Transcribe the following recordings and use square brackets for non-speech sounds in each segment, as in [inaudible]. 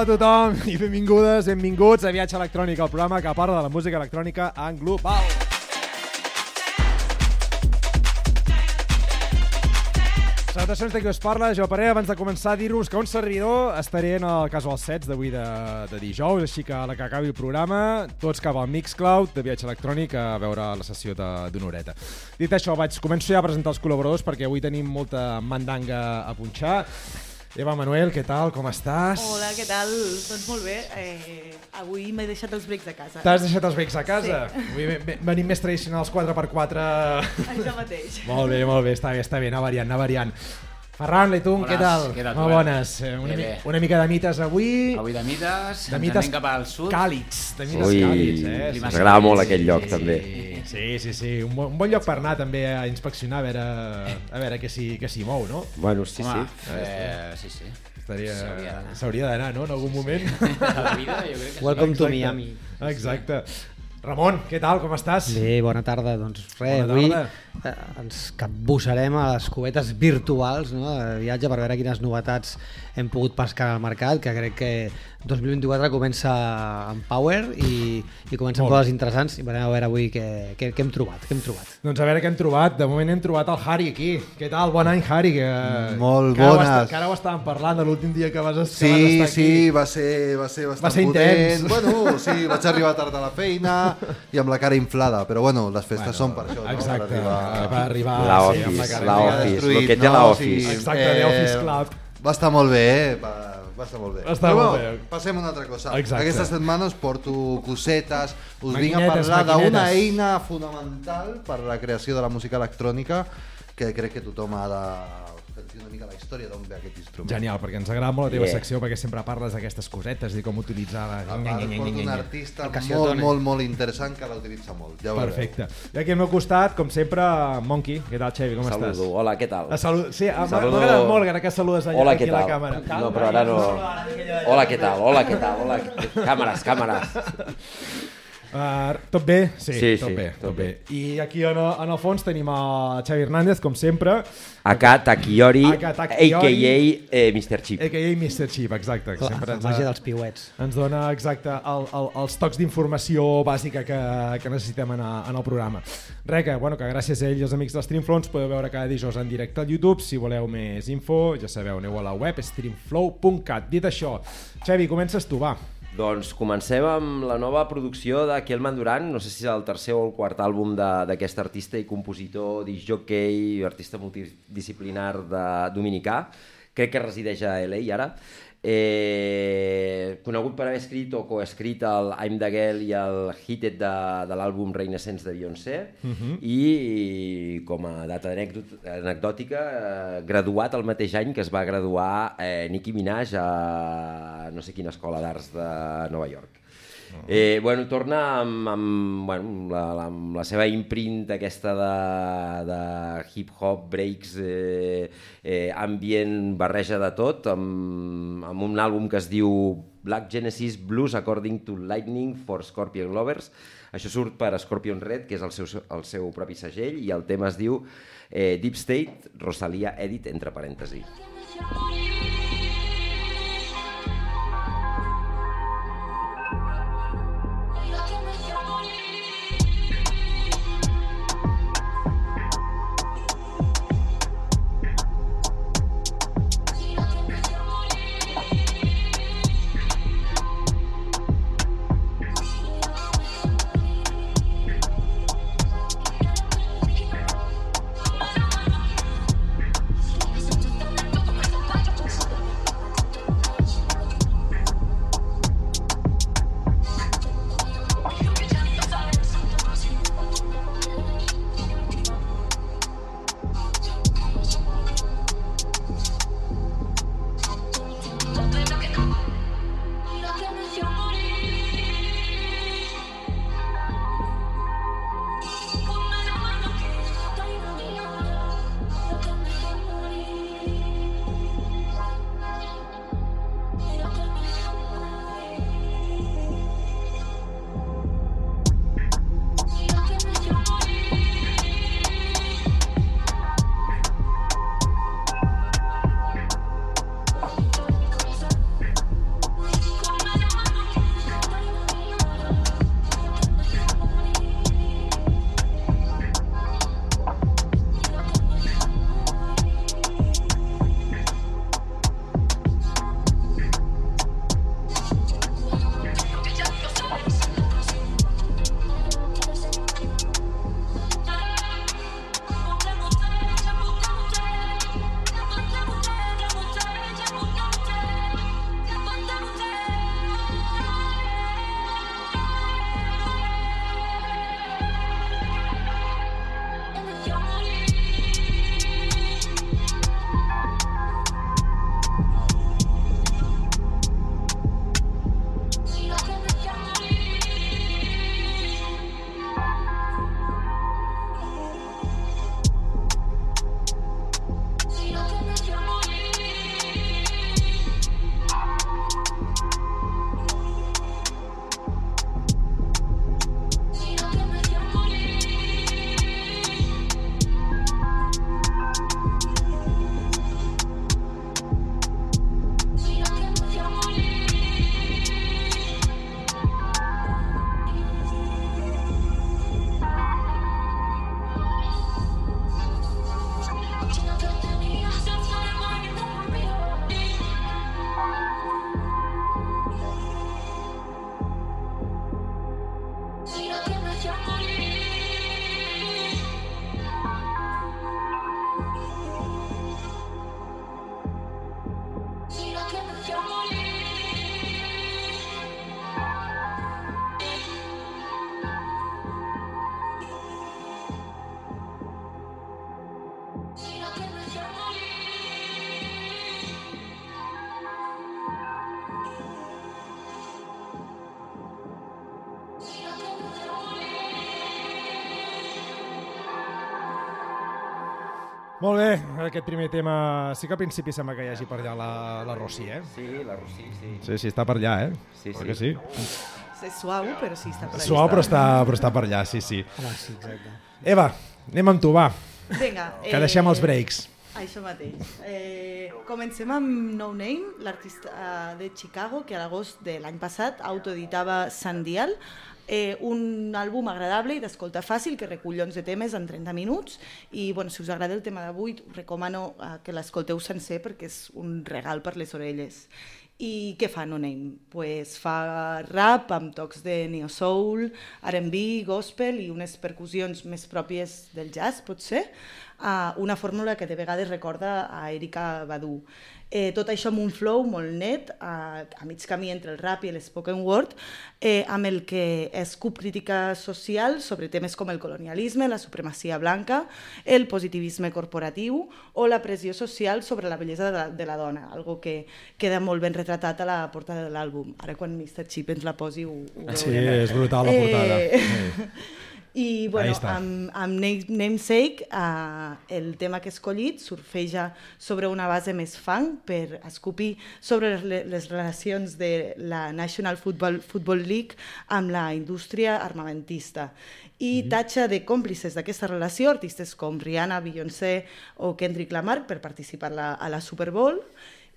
Hola a tothom i benvingudes, benvinguts a Viatge Electrònic, el programa que parla de la música electrònica en global. Salutacions de qui us parla, jo paré abans de començar a dir-vos que un servidor estaré en el Casual Sets d'avui de, de dijous, així que a la que acabi el programa, tots cap al Mixcloud de viatge electrònic a veure la sessió d'una horeta. Dit això, vaig començo ja a presentar els col·laboradors perquè avui tenim molta mandanga a punxar. Eva Manuel, què tal? Com estàs? Hola, què tal? Doncs molt bé. Eh, avui m'he deixat els breaks a casa. T'has deixat els becs a casa? Sí. Avui ve- ve- venim més tradicionals 4x4. Això mateix. Molt bé, molt bé, està bé, està bé, anar variant, anar variant. Ferran, Bones, què tal? què tal, Molt bones. Eh, Una, Bé, mi bé. una mica de mites avui. Avui de mites, de mites cap al sud. càlids, de mites Ui, càlids, eh? Ens agrada molt sí, aquell lloc sí, també. Sí, sí, sí, un bon, un bon lloc per anar també a inspeccionar a veure, a veure què s'hi què s'hi mou, no? Bueno, sí, Home, sí. eh, sí, sí. Estaria... S'hauria d'anar. No?, en algun moment. A [laughs] la vida jo crec que Welcome to. Miami. Exacte. Ramon, què tal, com estàs? Bé, bona tarda. Doncs res, Bona avui tarda. Eh, ens capbussarem a les cubetes virtuals no, de viatge per veure quines novetats hem pogut pescar al mercat, que crec que 2024 comença amb power i, i comencen Molt. coses interessants i veurem a veure avui què, què, què hem trobat. Què hem trobat. Doncs a veure què hem trobat. De moment hem trobat el Harry aquí. Què tal? Bon any, Harry. Que... Molt que ara bones. està- Que ara ho estàvem parlant de l'últim dia que vas, que vas Sí, estar aquí. sí, va ser, va ser bastant Va ser potent. intens. Bueno, sí, vaig arribar tard a la feina i amb la cara inflada, però bueno, les festes Bueno, són per això, no? Exacte, Per arribar... per arribar... La sí, Office, la. Office, destruït, lo que té no? la Office. sigui, Exacte, The Office Club. Va estar molt bé, eh? Va, va estar molt bé. Va estar Però molt bé. Passem a una altra cosa. Exacte. Aquesta setmana us porto cosetes, us vinc a Maquinetes, parlar d'una maquinetes. eina fonamental per a la creació de la música electrònica que crec que tothom ha de sentir una mica la història d'on ve aquest instrument. Genial, perquè ens agrada molt la teva Yeah. secció perquè sempre parles d'aquestes cosetes i com utilitzar-la. A part, porto un artista molt, molt, molt interessant que l'utilitza molt. Ja. Perfecte. I aquí al meu costat, com sempre, Monkey. Què tal, Xevi? Com estàs? Saludo, hola, què tal? A salut... Sí, m'ha Saludo. m'ha agradat molt que ara que saludes allà Hola, aquí a la tal? càmera. No, però ara no... Hola, què tal? Hola, què tal? Hola, càmeres, càmeres. Uh, tot bé? Sí, Sí, tot sí, bé. tot Tot bé. I aquí en el, en el fons tenim el Xavi Hernández, com sempre, Aka Takiori, Aka. Eh, Mr. Chip. a.k.a. Mr. Chip, exacte. que sempre la ens, màgia dels piuets. ens dona exacte el, el, els tocs d'informació bàsica que, que necessitem en, a- en el programa. Res, que, bueno, que gràcies a ell i els amics de Streamflow ens podeu veure cada dijous en directe al YouTube. Si voleu més info, ja sabeu, aneu a la web streamflow.cat. Dit això, Xavi, comences tu, va. Doncs comencem amb la nova producció de Kelman Duran, no sé si és el tercer o el quart àlbum d'aquest artista i compositor, disjockey, artista multidisciplinar de dominicà, crec que resideix a LA ara, eh, conegut per haver escrit o coescrit el I'm the Girl i el Hit It de, de l'àlbum Renaissance de Beyoncé i com a data anecdòtica eh, graduat el mateix any que es va graduar eh, Nicki Minaj a no sé quina escola d'arts de Nova York. Eh, bueno, torna amb, amb, bueno, amb, la, amb la seva imprint aquesta de, de hip-hop, breaks, eh, eh, ambient, barreja de tot, amb, amb un àlbum que es diu Black Genesis Blues According to Lightning for Scorpion Lovers. Això surt per Scorpion Red, que és el seu, el seu propi segell, i el tema es diu eh, Deep State, Rosalia Edit, entre parèntesis. Molt bé, aquest primer tema... Sí que al principi sembla que hi hagi per allà la, la Rossi, eh? Sí, la Rossi, sí. Sí, sí, està per allà, eh? Sí, sí. que sí. És suau, però sí està per allà. Suau, però està, però està per allà, sí, sí. Home, sí, exacte. Eva, anem amb tu, va, Vinga. que deixem els breaks. Això mateix. Eh, comencem amb No Name, l'artista eh, de Chicago, que a l'agost de l'any passat autoeditava Sandial, eh, un àlbum agradable i d'escolta fàcil que recull 11 temes en 30 minuts i bueno, si us agrada el tema d'avui recomano eh, que l'escolteu sencer perquè és un regal per les orelles. I què fa No Name? Pues fa rap amb tocs de neo soul, R&B, gospel i unes percussions més pròpies del jazz, potser, uh, una fórmula que de vegades recorda a Erika Badu. Eh, tot això amb un flow molt net, a, a mig camí entre el rap i l'espoken word, eh, amb el que escup crítica social sobre temes com el colonialisme, la supremacia blanca, el positivisme corporatiu o la pressió social sobre la bellesa de la, de la dona, algo que queda molt ben retratat a la portada de l'àlbum. Ara quan Mr. Chip ens la posi ho, ho Sí, veurem. és brutal la portada. [laughs] Eh, I bueno, amb, amb Name- Namesake uh, el tema que he escollit surfeja sobre una base més funk per escopir sobre les, les relacions de la National Football, Football League amb la indústria armamentista. I tatxa de còmplices d'aquesta relació artistes com Rihanna, Beyoncé o Kendrick Lamar per participar la, a la Super Bowl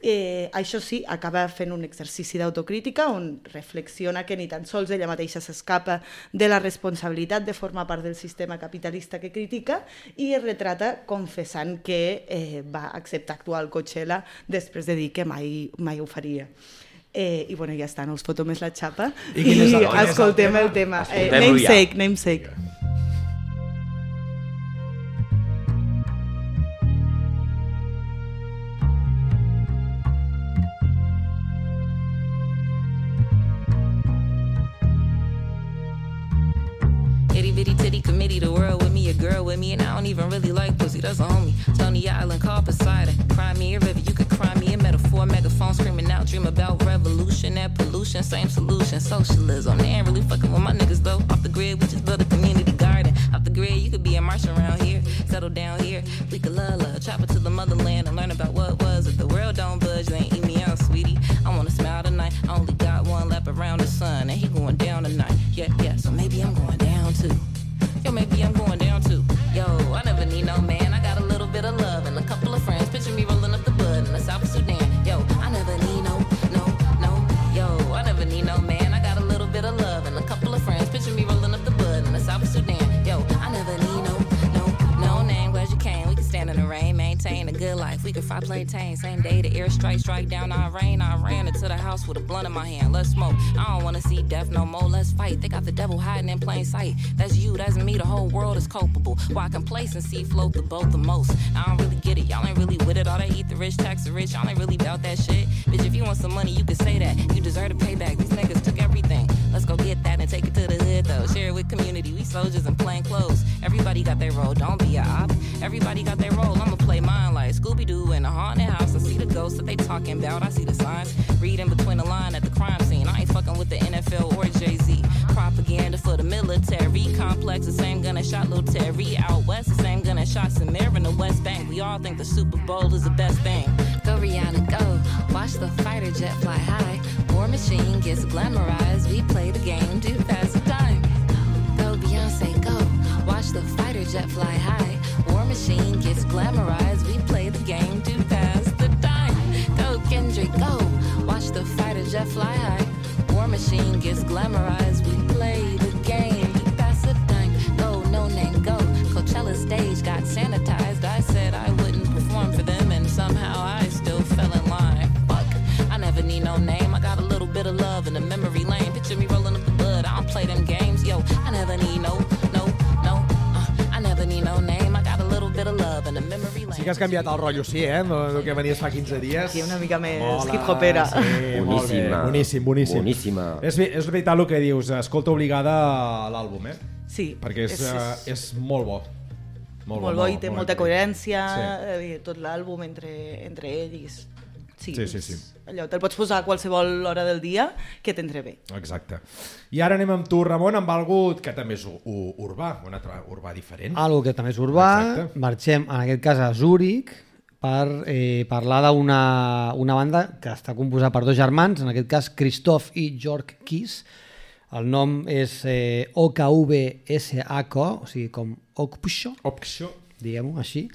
Eh, això sí, acaba fent un exercici d'autocrítica on reflexiona que ni tan sols ella mateixa s'escapa de la responsabilitat de formar part del sistema capitalista que critica i es retrata confessant que eh, va acceptar actuar al Coachella després de dir que mai, mai ho faria. Eh, I bueno, ja està, no us foto més la xapa I quin és el- escoltem tema? el tema. Eh, namesake, namesake. Itty committee, the world with me, a girl with me, and I don't even really like pussy. That's a homie. Tony Island, call Poseidon. Cry me a river, you could cry me a metaphor. Megaphone screaming out, dream about revolution and pollution. Same solution, socialism. They ain't really fucking with my niggas though. Off the grid, we just built a community garden. Off the grid, you could be a marsh around here, settle down here. We could love, love, it to the motherland and learn about what was. If the world don't budge, then eat me out, sweetie. I wanna smile tonight. I only got one lap around the sun, and he going down tonight. Yeah, yeah. So maybe I'm going down too. Yo, maybe I'm going down too. Yo, I never need no man. I got a little bit of love and a couple of friends. Picture me rolling up the bud in the South Sudan. Yo, I never need no, no, no. Yo, I never need no man. I got a little bit of love and a couple of friends. Picture me rolling up the bud in the South Sudan. Maintain a good life. We can fly plantain. Same day the airstrike strike down our rain. I ran into the house with a blunt in my hand. Let's smoke. I don't wanna see death no more. Let's fight. They got the devil hiding in plain sight. That's you, that's me. The whole world is culpable. Why complacency float the boat the most? I don't really get it. Y'all ain't really with it. All they eat the rich, tax the rich. Y'all ain't really about that shit. Bitch, if you want some money, you can say that. You deserve to pay back. These niggas took everything. Let's go get that and take it to the hood though. Share it with community. We soldiers in plain clothes. Everybody got their role. Don't be a op. Everybody got their role. I'ma play mine like Scooby Doo in a haunted house. I see the ghosts that they talking about. I see the signs. Reading between the line at the crime scene. I ain't fucking with the NFL or Jay Z. Propaganda for the military complex. The same gun that shot Lil Terry out west. The same gun that shot Samir in the West Bank. We all think the Super Bowl is the best thing. Go Rihanna, go. Watch the fighter jet fly high. War machine gets glamorized. We play the game, do pass the time. Go Beyonce, go. Watch the fighter jet fly high. War machine gets glamorized. We play the game to pass the time. Go Kendrick, go. Watch the fighter jet fly high. War machine gets glamorized. We play the Sí que has canviat el rotllo, sí, eh? El que venies fa 15 dies. Aquí una mica més Mola, hip-hopera. Sí, molt bé. Boníssima. Boníssim, boníssim. Boníssima. És, és veritat el que dius, escolta obligada a l'àlbum, eh? Sí, Perquè és, és, és molt bo. Molt, molt bo i té molta coherència, Sí. eh, tot l'àlbum entre, entre ells. Sí, Sí, sí, és- sí. Allò, te'l pots posar a qualsevol hora del dia que t'entre bé. Exacte. I ara anem amb tu, Ramon, amb algú que també és u- u- urbà, un altre urbà diferent. Algo que també és urbà, Exacte. marxem en aquest cas a Zúrich per eh, parlar d'una una banda que està composada per dos germans, en aquest cas Christoph i Jörg Kiss. El nom és eh, OKVSHO, o sigui com Okpsho, Opció. diguem-ho així.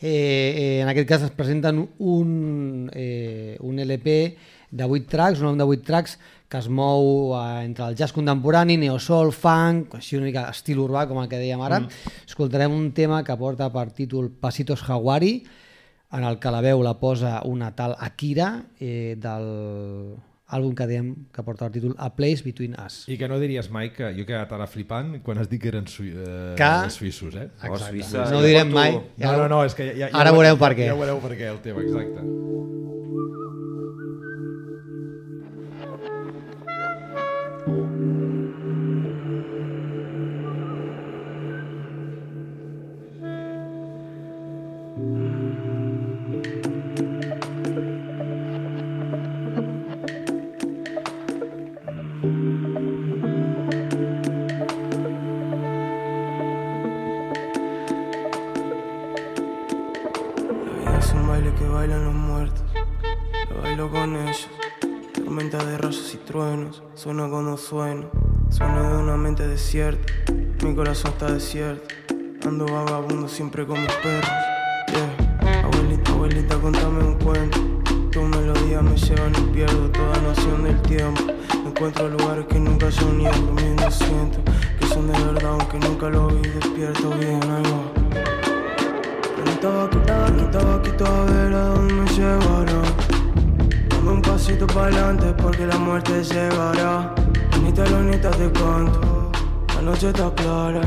Eh, eh, en aquest cas es presenten un, eh, un LP de 8 tracks, un nom de 8 tracks que es mou eh, entre el jazz contemporani, neosoul, funk, així una mica estil urbà, com el que dèiem ara. Mm. Escoltarem un tema que porta per títol Pasitos Hawari, en el que la veu la posa una tal Akira eh, del àlbum que dèiem que porta el títol A Place Between Us. I que no diries mai que jo he quedat ara flipant quan has dit que eren sui, eh, Que- suïssos, eh? Oh, Suïssa, No ho direm porto- mai. No, no, no, és que ja, ja, Ara ho- veureu per què. Ja veureu per què, el tema, exacte. Una mente desierta. Mi corazón está desierto. Ando vagabundo siempre con mis perros. Yeah. Abuelita, abuelita, contame un cuento. Tu melodía me llevan y pierdo toda noción del tiempo. Encuentro lugares que nunca yo niego. Comiendo siento que son de verdad, aunque nunca lo vi. Despierto bien, aquí, estaba aquí, a ver a dónde me llevará. Dame un pasito para adelante porque la muerte llegará. Te lo te canto. La noche está clara.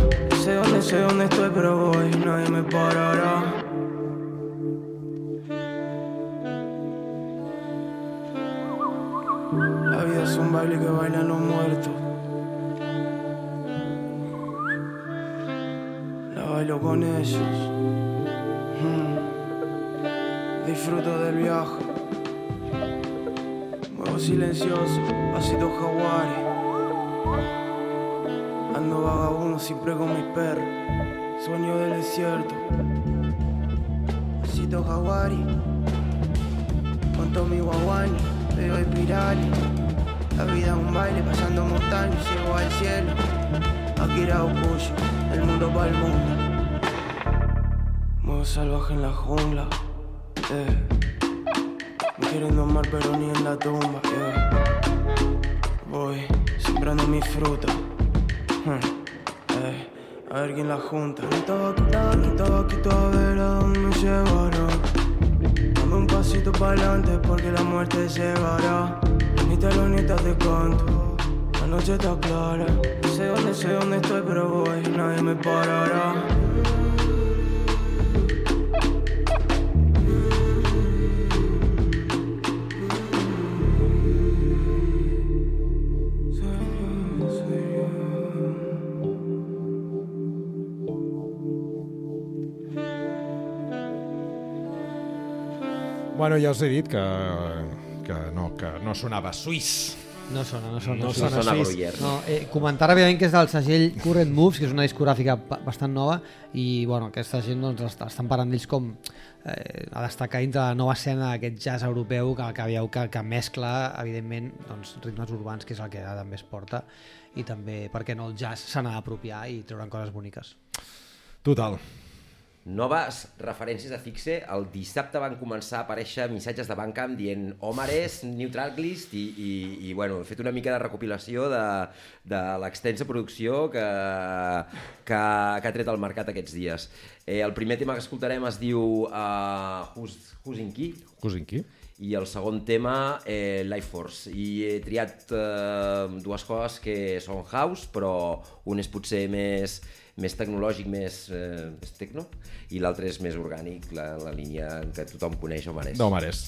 Sé dónde, sé dónde estoy, pero voy, nadie me parará. La vida es un baile que bailan los muertos. La bailo con ellos. Mm. Disfruto del viaje. Muevo silencioso, pasito jaguari. Ando siempre con mis perros. Sueño del desierto. Pasito jaguari. Con Tommy Guaguani, te doy pirali. La vida es un baile pasando montañas, llego al cielo. Akira Okuyo, el mundo para el mundo. Muevo salvaje en la jungla. eh. Me quieren domar pero ni en la tumba. yeah. Voy sembrando mi fruta. A ver quién la junta. Estaba aquí, estaba aquí, a ver a dónde me llevará. Dame un pasito para adelante porque la muerte llegará. Ni te lo ni te canto. La noche está clara. Sé dónde, sé dónde estoy, pero voy. Nadie me parará. Bueno, ja us he dit que, que, no, que no sonava suís. No sona, no sona. No no sona sona. Gruyère. No, eh, comentar ràpidament que és del segell Current Moves, que és una discogràfica ba- bastant nova i bueno, aquesta gent doncs, est- estan parant d'ells com eh, a destacar dintre la nova escena d'aquest jazz europeu que, que veieu que, que mescla evidentment doncs, ritmes urbans que és el que ara també es porta i també, per què no, el jazz se n'ha d'apropiar i treuran coses boniques. Total. Noves referències a Fixe. El dissabte van començar a aparèixer missatges de Bandcamp dient Omares, New Tracklist i, i, i bueno, he fet una mica de recopilació de, de l'extensa producció que, que, que ha tret al mercat aquests dies. Eh, el primer tema que escoltarem es diu uh, Who's, Who's in Key? Cosinqui. i el segon tema, eh, Life Force. I he triat eh, dues coses que són house, però un és potser més, més tecnològic, més, eh, més tecno, i l'altre és més orgànic, la, la línia que tothom coneix, Omares. D'Homares.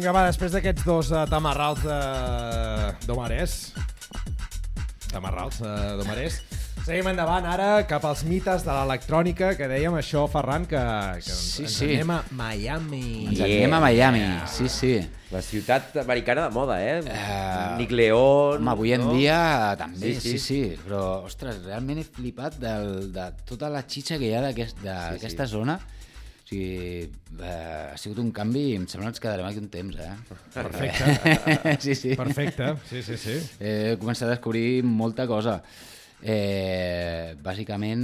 Vinga, va, després d'aquests dos uh, tamarrals de... d'Omarès. Tamarrals uh, d'Omarès. Seguim endavant ara cap als mites de l'electrònica, que dèiem això, Ferran, que, que ens, Sí, ens sí. anem a Miami. Ens Yeah. anem a Miami, sí, sí. La ciutat americana de moda, eh? Eh, Nick León... Home, avui en no? dia també, Sí, sí sí. sí. sí, Però, ostres, realment he flipat del, de tota la xitxa que hi ha d'aquest- d'aquesta sí, sí. zona. O sigui, eh, ha sigut un canvi i em sembla que ens quedarem aquí un temps, eh? Perfecte. [laughs] sí, sí. Perfecte, sí, sí, sí. He començat a descobrir molta cosa. Eh, bàsicament,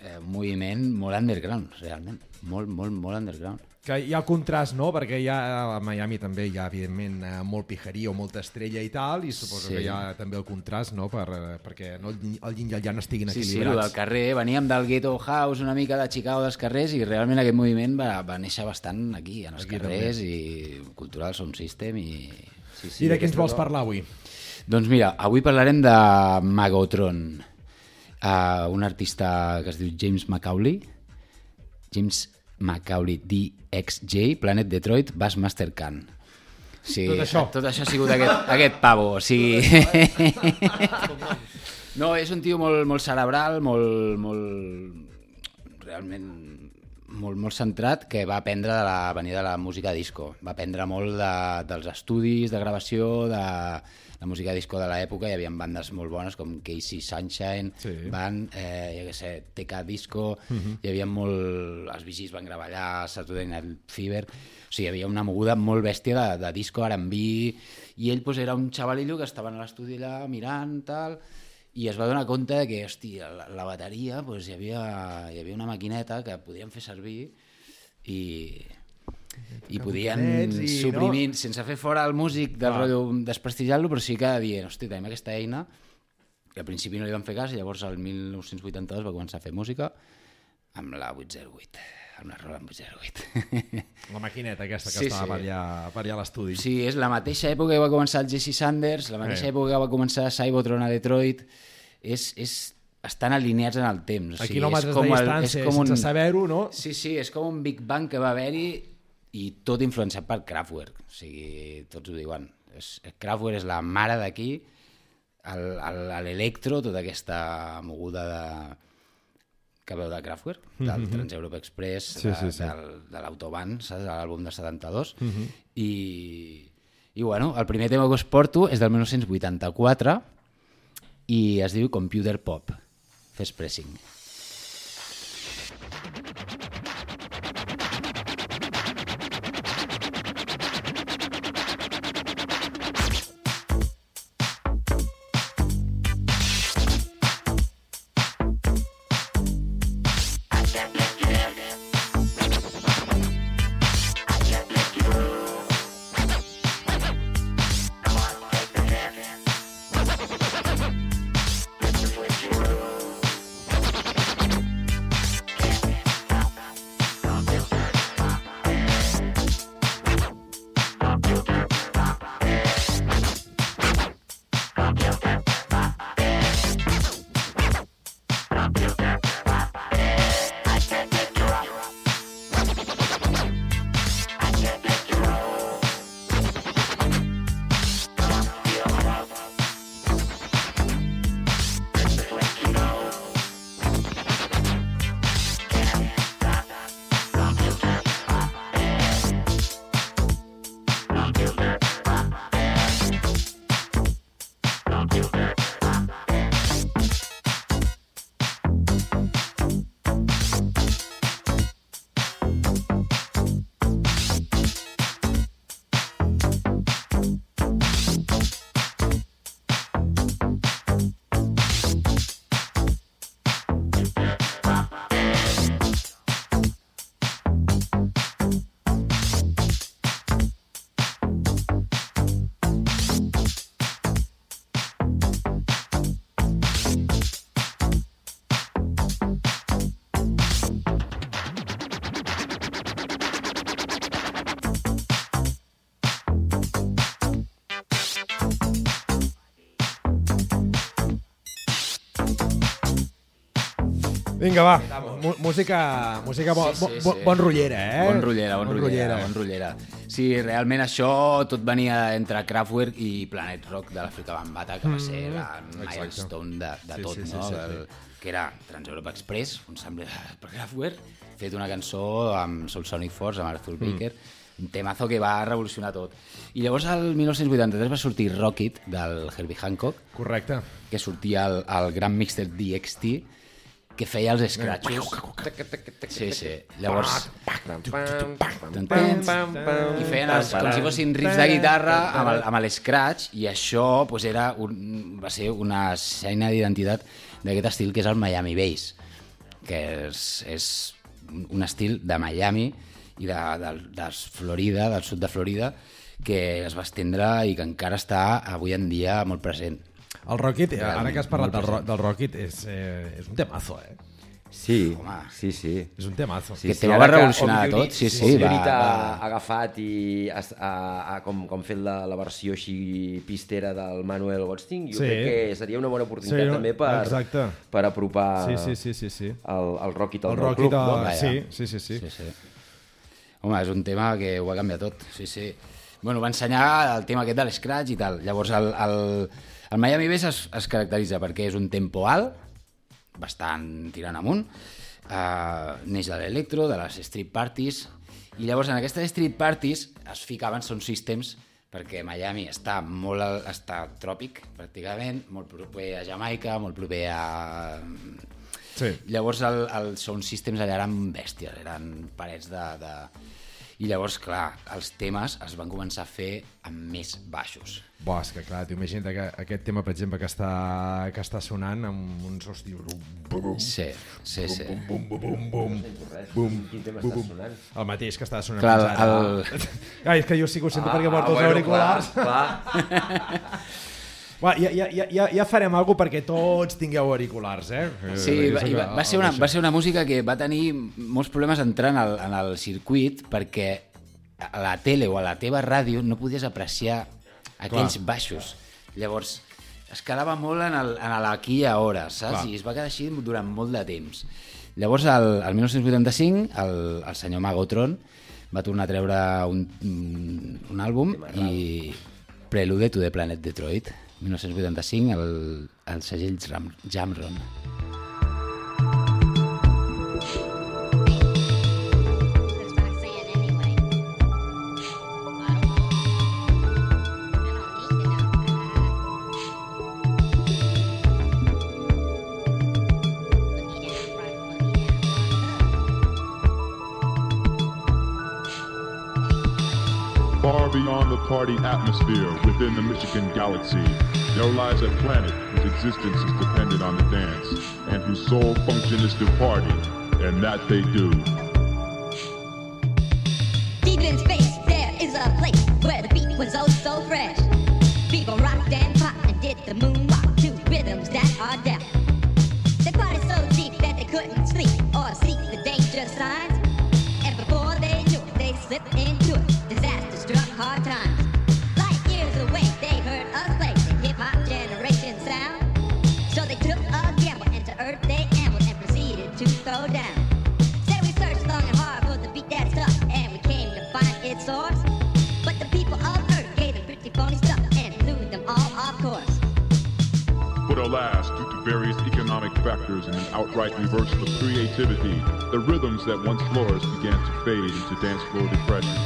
eh, un moviment molt underground, realment. Molt, molt, molt underground. Que hi ha contrast, no? Perquè hi ha, a Miami també hi ha, evidentment, eh, molt pijaria o molta estrella i tal, i suposo Sí. que hi ha també el contrast, no? Per, eh, perquè no, el yin- el i el yang estiguin Sí, sí, el del equilibrats. carrer. Veníem del ghetto house una mica de Chicago dels carrers i realment aquest moviment va, va néixer bastant aquí, en els Aquí carrers i cultural sound system i... Sí, I de què ens vols parlar avui? Doncs mira, avui parlarem de Magotron, uh, un artista que es diu James Macaulay, James Macaulay DXJ, Planet Detroit, Bassmaster Can. Sí, Tot això. Tot això ha sigut aquest, aquest pavo, o sigui... [laughs] No, és un tio molt, molt cerebral, molt, molt realment molt, molt centrat que va aprendre de la venida de la música disco. Va aprendre molt de, dels estudis de gravació, de la música disco de l'època. Hi havia bandes molt bones com Casey Sunshine, Sí. Band, eh, jo què sé, TK Disco, uh -huh. hi havia molt... Els vigis van gravar allà, Saturday Night Fever... O sigui, hi havia una moguda molt bèstia de, de disco, R&B, i ell pues, era un xavalillo que estava a l'estudi allà mirant, tal, i es va donar compte de que, hòstia, la, la bateria, pues, hi, havia, hi havia una maquineta que podien fer servir i, i podien i, suprimir, no? sense fer fora el músic del Clar. rotllo desprestigiar-lo, però sí que dient, hòstia, tenim aquesta eina, que al principi no li van fer cas, i llavors el 1982 va començar a fer música amb la 808, amb la rola amb 808. La maquineta aquesta que Sí, estava sí. per allà, per allà a l'estudi. Sí, és la mateixa època que va començar el Jesse Sanders, la mateixa Eh. època que va començar Cybotron a Detroit, és, és, estan alineats en el temps. O A sigui, quilòmetres és de com el- distància, és com sense un- saber-ho, no? Sí, sí, és com un Big Bang que va haver-hi i tot influenciat per Kraftwerk. O sigui, tots ho diuen. És, Kraftwerk és la mare d'aquí, el- el- l'electro, tota aquesta moguda de que veu de Kraftwerk, del Trans-Europe Express, Mhm. Sí, de, sí, sí. Del, de l'Autoban, saps? de l'àlbum del 72. Mhm. I, I, bueno, el primer tema que us porto és del 1984 i es diu Computer Pop, Fes Pressing. Vinga, va. Música, música bo, Sí, sí, bo, sí. bon rotllera, eh? Bon rotllera, bon, rotllera, bon rotllera. Sí, realment això tot venia entre Kraftwerk i Planet Rock de l'Àfrica Bambata, que va ser la milestone de, de Sí, tot, sí, sí, no? sí, sí. El, que era Trans-Europa Express, un sample per Kraftwerk, fet una cançó amb Soul Sonic Force, amb Arthur Baker, un temazo que va revolucionar tot. I llavors, el 1983 va sortir Rocket, del Herbie Hancock, Correcte. que sortia al, al Gran Mixter DXT, que feia els scratchos. Sí, sí. Llavors, i feien els, com si fossin riffs de guitarra amb l'escratch i això pues, era un, va ser una seina d'identitat d'aquest estil que és el Miami Bass que és, és un estil de Miami i de, de, de Florida, del sud de Florida que es va estendre i que encara està avui en dia molt present. El Rocket, eh, ara Realment, que has parlat del, del Rocket, és, eh, és un temazo, eh? Sí, Home. sí, sí. És un temazo. Que també va ara revolucionar Unit- tot, sí, sí, va- Unit ha va- agafat i ha, ha, ha com, com fet la, la versió així pistera del Manuel Goldstein, jo Sí. crec que seria una bona oportunitat Sí, no? també per, Exacte. per apropar Sí, sí, sí, sí, sí. el, el Rocket al El Rocket, club. a... Vaja. sí, sí, sí, sí. Sí, sí. Home, és un tema que ho va canviar tot, sí, sí. Bueno, va ensenyar el tema aquest de l'escratch i tal. Llavors, el, el, el Miami Bass es, es caracteritza perquè és un tempo alt, bastant tirant amunt, uh, neix de l'electro, de les street parties, i llavors en aquestes street parties es ficaven sound systems perquè Miami està molt al- està tròpic, pràcticament, molt proper a Jamaica, molt proper a Sí. Llavors el, el sound systems allà eren bèsties, eren parets de, de... I llavors, clar, els temes es van començar a fer amb més baixos. Bo, és que clar, t'ho imagina't que aquest tema, per exemple, que està, que està sonant amb uns hosti... Bum, Sí, sí, sí. bum, bum, bum, bum, bum, bum, bum. El mateix que està sonant Clar, el- Ai, és que jo sí que ho sento perquè porto els bueno, auriculars. Clar, clar. [laughs] Va, ja, ja, ja, ja, ja farem alguna perquè tots tingueu auriculars, eh? Sí, Eh, va, i va, va, ser una, va ser una música que va tenir molts problemes entrant al, en el circuit perquè a la tele o a la teva ràdio no podies apreciar aquells Clar. baixos. Llavors, es quedava molt en, el, en l'aquí i ara, saps? Clar. I es va quedar així durant molt de temps. Llavors, el, el 1985, el, el senyor Magotron va tornar a treure un, un àlbum i Prelude to the Planet Detroit, 1985, el, el segell Jamron. That's The party atmosphere within the Michigan galaxy, there lies a planet whose existence is dependent on the dance, and whose sole function is to party, and that they do. Deep in space, there is a place where the beat was oh so fresh. People rocked and popped and did the moonwalk to rhythms that are deaf. Various economic factors and an outright reversal of creativity, the rhythms that once flourished began to fade into dance floor depression.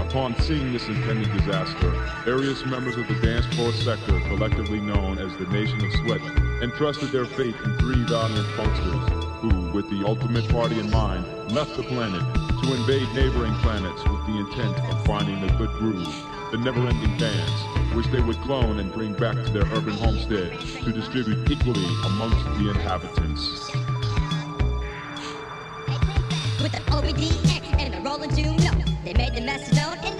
Upon seeing this impending disaster, various members of the dance floor sector, collectively known as the Nation of Sweat, entrusted their fate in three valiant funksters, who, with the ultimate party in mind, left the planet to invade neighboring planets with the intent of finding the good groove, the never-ending dance, which they would clone and bring back to their urban homestead to distribute equally amongst the inhabitants. With an OBDX and a rolling they made the known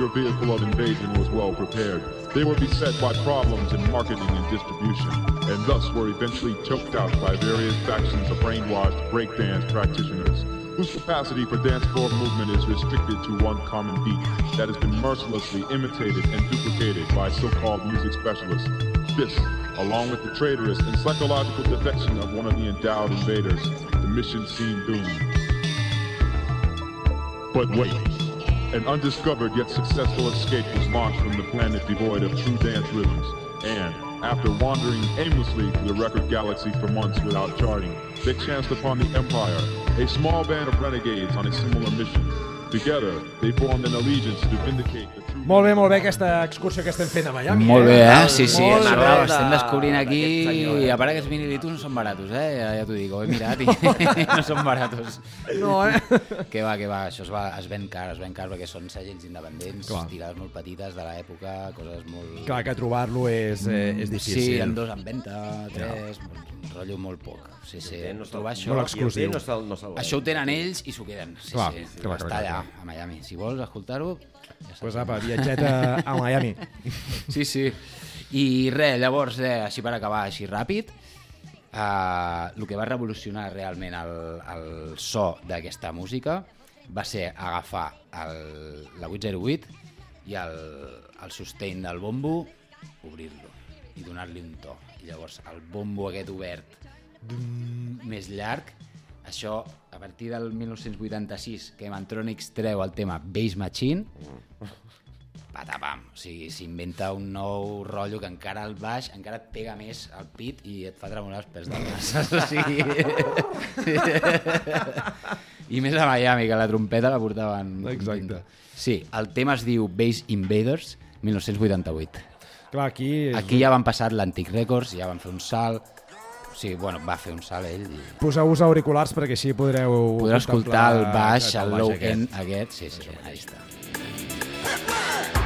their vehicle of invasion was well prepared, they were beset by problems in marketing and distribution, and thus were eventually choked out by various factions of brainwashed breakdance practitioners, whose capacity for dance floor movement is restricted to one common beat that has been mercilessly imitated and duplicated by so-called music specialists. This, along with the traitorous and psychological defection of one of the endowed invaders, the mission seemed doomed. But wait. An undiscovered yet successful escape was launched from the planet devoid of true dance rhythms. And, after wandering aimlessly through the record galaxy for months without charting, they chanced upon the Empire, a small band of renegades on a similar mission. Together, they formed an allegiance to vindicate the true... Molt bé, molt bé aquesta excursió que estem fent a Miami. Molt bé, eh? Sí, sí, Molt estem, bé. estem descobrint aquí eh? i a part aquests vinilitos no són baratos, eh? Ja, ja t'ho dic, ho he mirat i [laughs] no són baratos. No, eh? Que va, que va, això es, va, es ven car, es ven car perquè són segells independents, Clar. tirades molt petites de l'època, coses molt... Clar que trobar-lo és, eh, és difícil. Sí, en dos en venda, tres, un rotllo molt poc. Sí, sí, No trobar això... Molt exclusiu. No no Això ho tenen ells i s'ho queden. Sí, Clar, sí, clar, està clar, allà, clar. a Miami. Si vols escoltar-ho, ja. Pues apa, viatgeta a Miami. [laughs] Sí, sí. I res, llavors, eh, així per acabar així ràpid, eh, el que va revolucionar realment el, el so d'aquesta música va ser agafar el, la 808 i el, el sustain del bombo, obrir-lo i donar-li un to. I llavors el bombo aquest obert dum, més llarg, això a partir del 1986 que Mantronics treu el tema Bass Machine, patapam, o sigui, s'inventa un nou rotllo que encara al baix encara et pega més al pit i et fa tremolar els pèls del nas, [laughs] o sigui... I més a Miami, que la trompeta la portaven... Exacte. Sí, el tema es diu Bass Invaders, 1988. Clar, aquí... És... Aquí ja van passar l'Antic Records, ja van fer un salt... Sigui, bueno, va fer un salt ell i Poseu-vos auriculars perquè així podreu... podrà escoltar el baix, el baix low aquest. end aquest. Sí, sí, ahí està.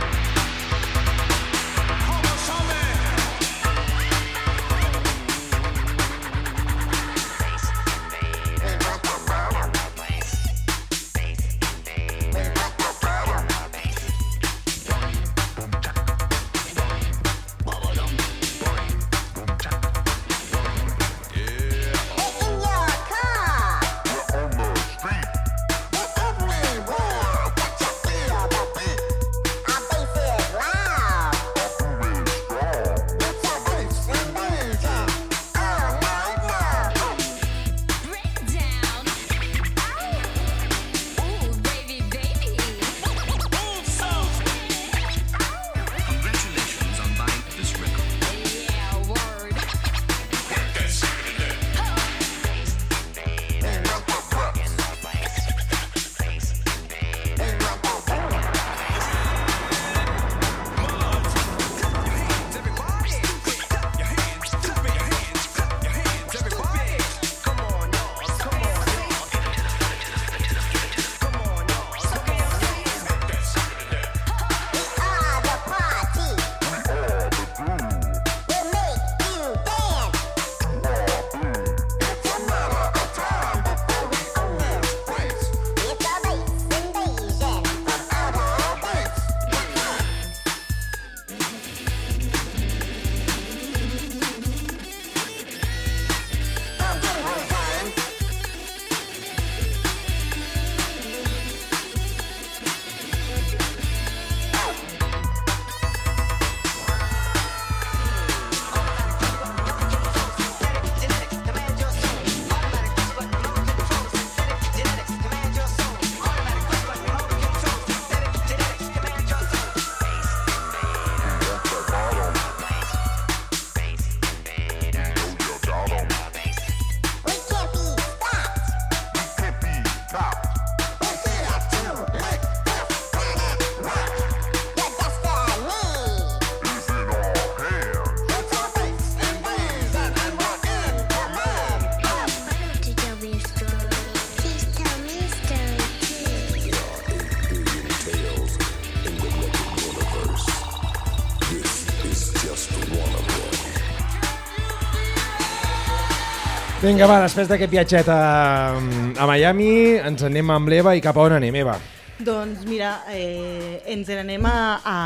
Vinga, va, després d'aquest viatget a, a Miami, ens anem amb l'Eva i cap a on anem, Eva? Doncs mira, eh, ens n'anem a, a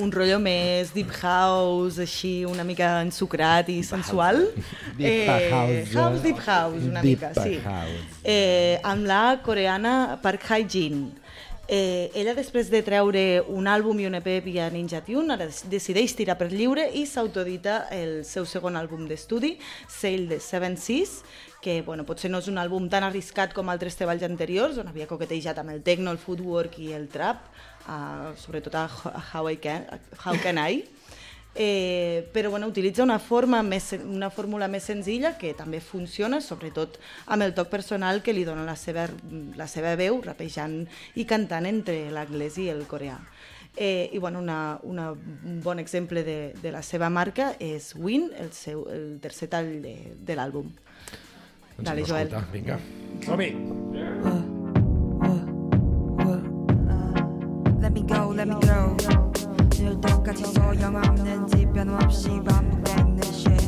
un rotllo més deep house, així una mica ensucrat i sensual. Deep house. House, deep house, una Deep mica, sí. house. Eh, amb la coreana Park Hae-jin. Eh, ella, després de treure un àlbum i un EP via Ninja Tune, ara decideix tirar per lliure i s'autodita el seu segon àlbum d'estudi, Sail the Seven Seas, que bueno, potser no és un àlbum tan arriscat com altres treballs anteriors, on havia coquetejat amb el techno, el footwork i el trap, uh, sobretot a, Ho- a How, I Can, How Can I, eh, però bueno, utilitza una, forma més, una fórmula més senzilla que també funciona, sobretot amb el toc personal que li dona la seva, la seva veu, rapejant i cantant entre l'anglès i el coreà. Eh, I bueno, una, una, un bon exemple de, de la seva marca és Win, el, seu, el tercer tall de, de l'àlbum. Doncs Dale, Joel. escoltar, Vinga. Som-hi. Let me go, let me go. 늘 똑같이 소용없는 지 변함없이 반복되는 shit.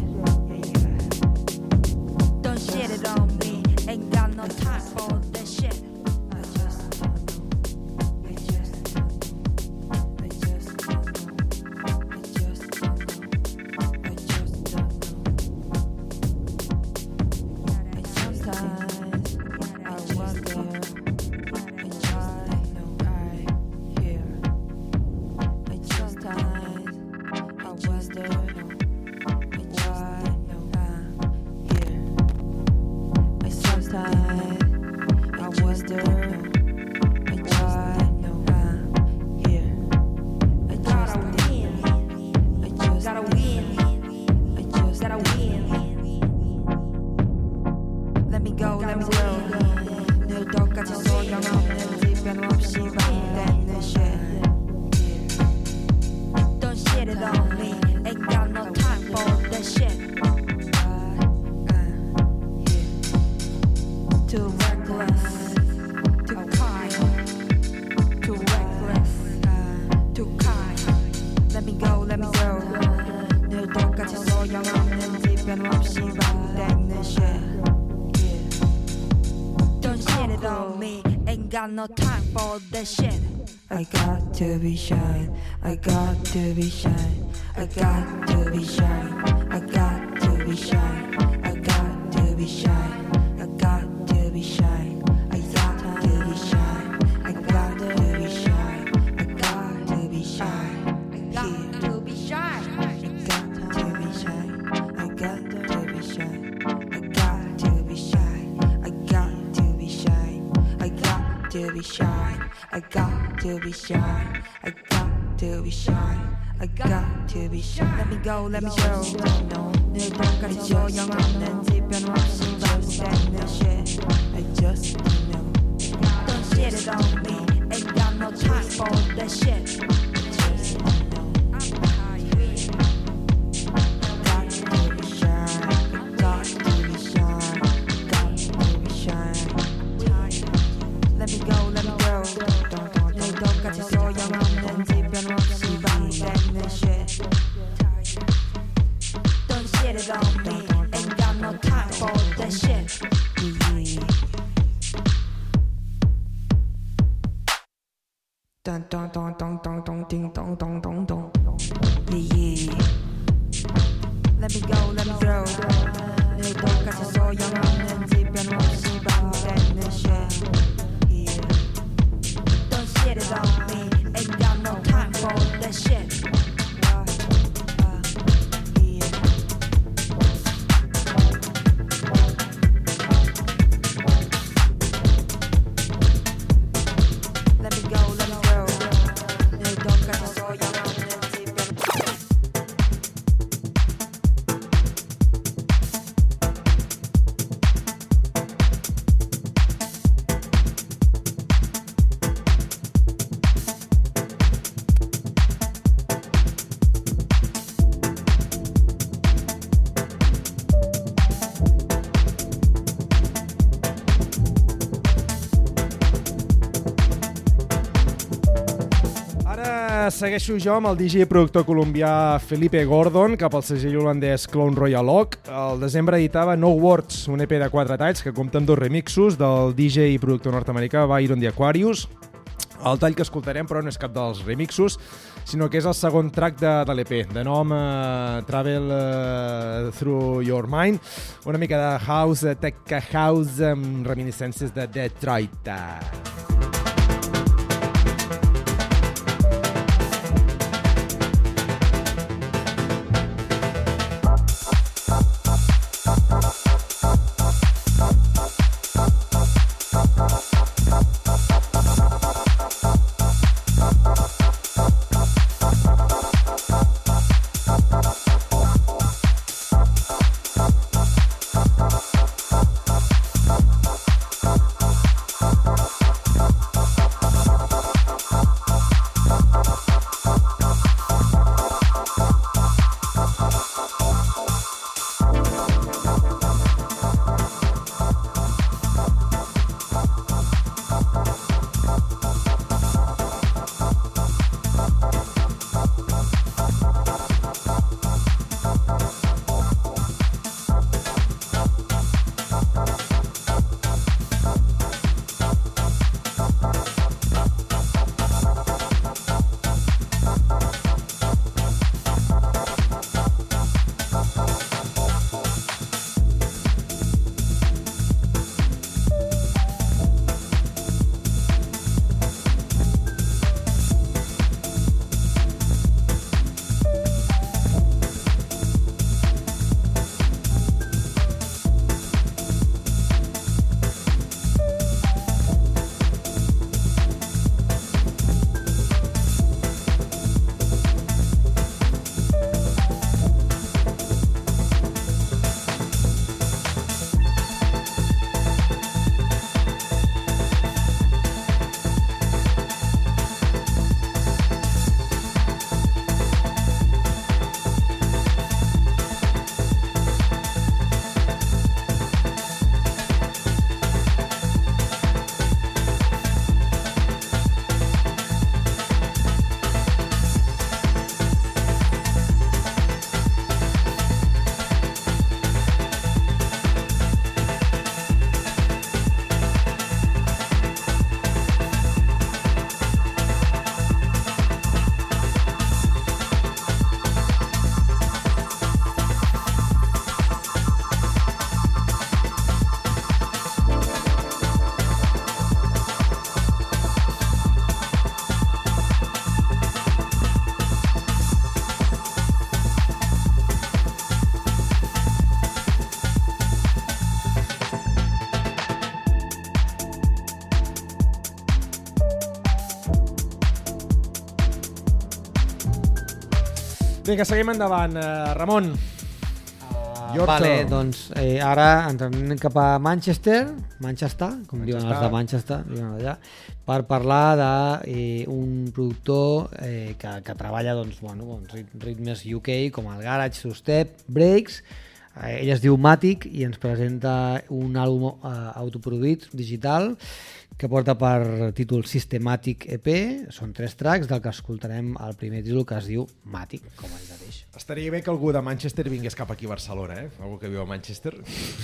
To be shy. dong dong dong ding dong dong dong dong segueixo jo amb el DJ i productor colombià Felipe Gordon cap al segell holandès Clone Royal Oak. El desembre editava No Words, un EP de quatre talls que compta amb dos remixos del DJ i productor nord-americà Byron the Aquarius El tall que escoltarem, però, no és cap dels remixos, sinó que és el segon track de, de l'EP, de nom uh, Travel uh, Through Your Mind, una mica de house, de tech house, amb reminiscències de Detroit. Vinga, seguim endavant. Uh, Ramon. Your Vale, turn. doncs eh, ara ens anem cap a Manchester, Manchester, com diuen els de Manchester, diuen allà, per parlar d'un eh, un productor eh, que, que treballa doncs, bueno, doncs, rit- ritmes UK com el Garage, Two-Step, Breaks, eh, ell es diu Matic i ens presenta un àlbum eh, autoproduït digital que porta per títol Systematic EP, són tres tracks del que escoltarem el primer títol que es diu Matic, com ell mateix. Estaria bé que algú de Manchester vingués cap aquí a Barcelona, eh? Algú que viu a Manchester.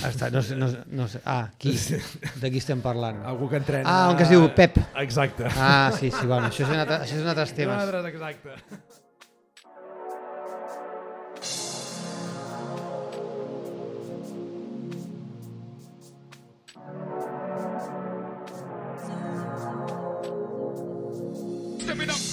Està, no, sé, no, no sé. Ah, qui? De qui estem parlant? Algú que entrena... Ah, un que es diu Pep. Exacte. Ah, sí, sí, bueno, això és un altre, això és un altres temes. Exacte. give it up.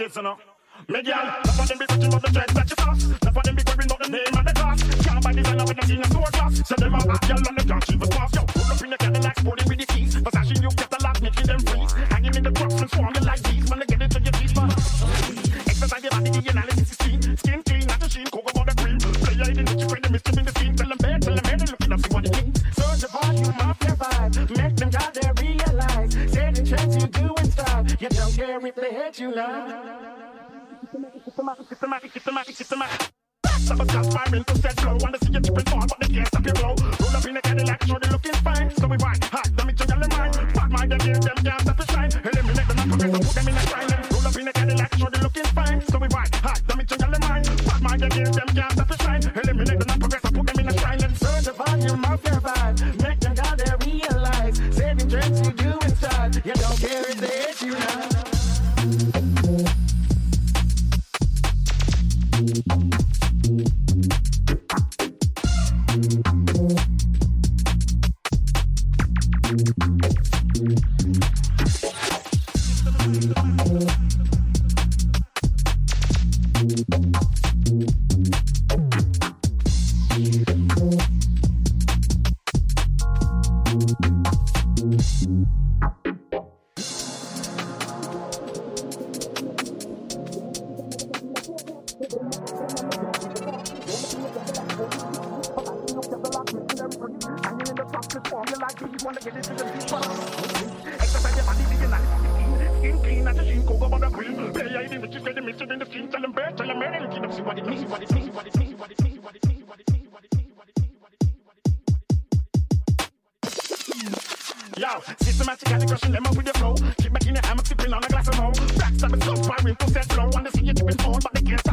girl is. Me girl, be touching on the check people said, don't want to see you doing on, but they can't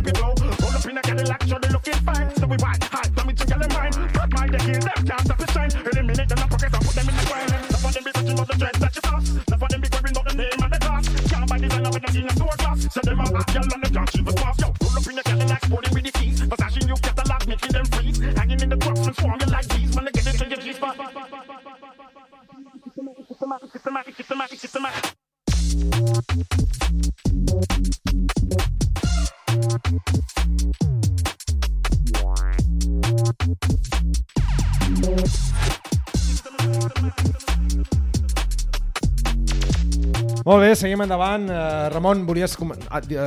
endavant. Uh, Ramon, volies com... ah, dir,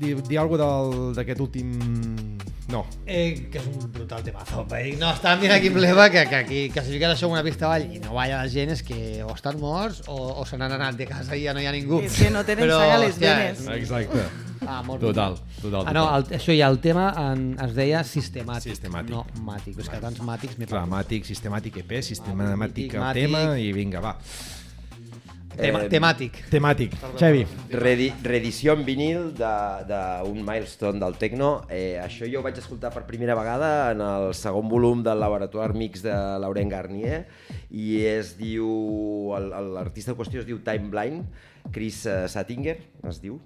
dir, dir alguna cosa d'aquest últim... No. Eh, que és un brutal temazo. Perquè, no, estàvem dient aquí en Bleva que, que aquí classificar això en una pista avall i no balla la gent és que o estan morts o, o se n'han anat de casa i ja no hi ha ningú. És que no tenen sang a les venes. Exacte. Ah, molt Total, bé. total, Ah, no, total. el, això ja, el tema en, es deia sistemàtic, Sistemàtic. no màtic. És que tants màtics Clar, màtic, sistemàtic EP, sistemàtic el màtic. tema i vinga, va. Tema- temàtic. Temàtic. Xavi. Redi reedició en vinil d'un milestone del techno. Eh, això jo ho vaig escoltar per primera vegada en el segon volum del Laboratoire Mix de Laurent Garnier i es diu, l'artista en qüestió es diu Time Blind, Chris eh, Sattinger, es diu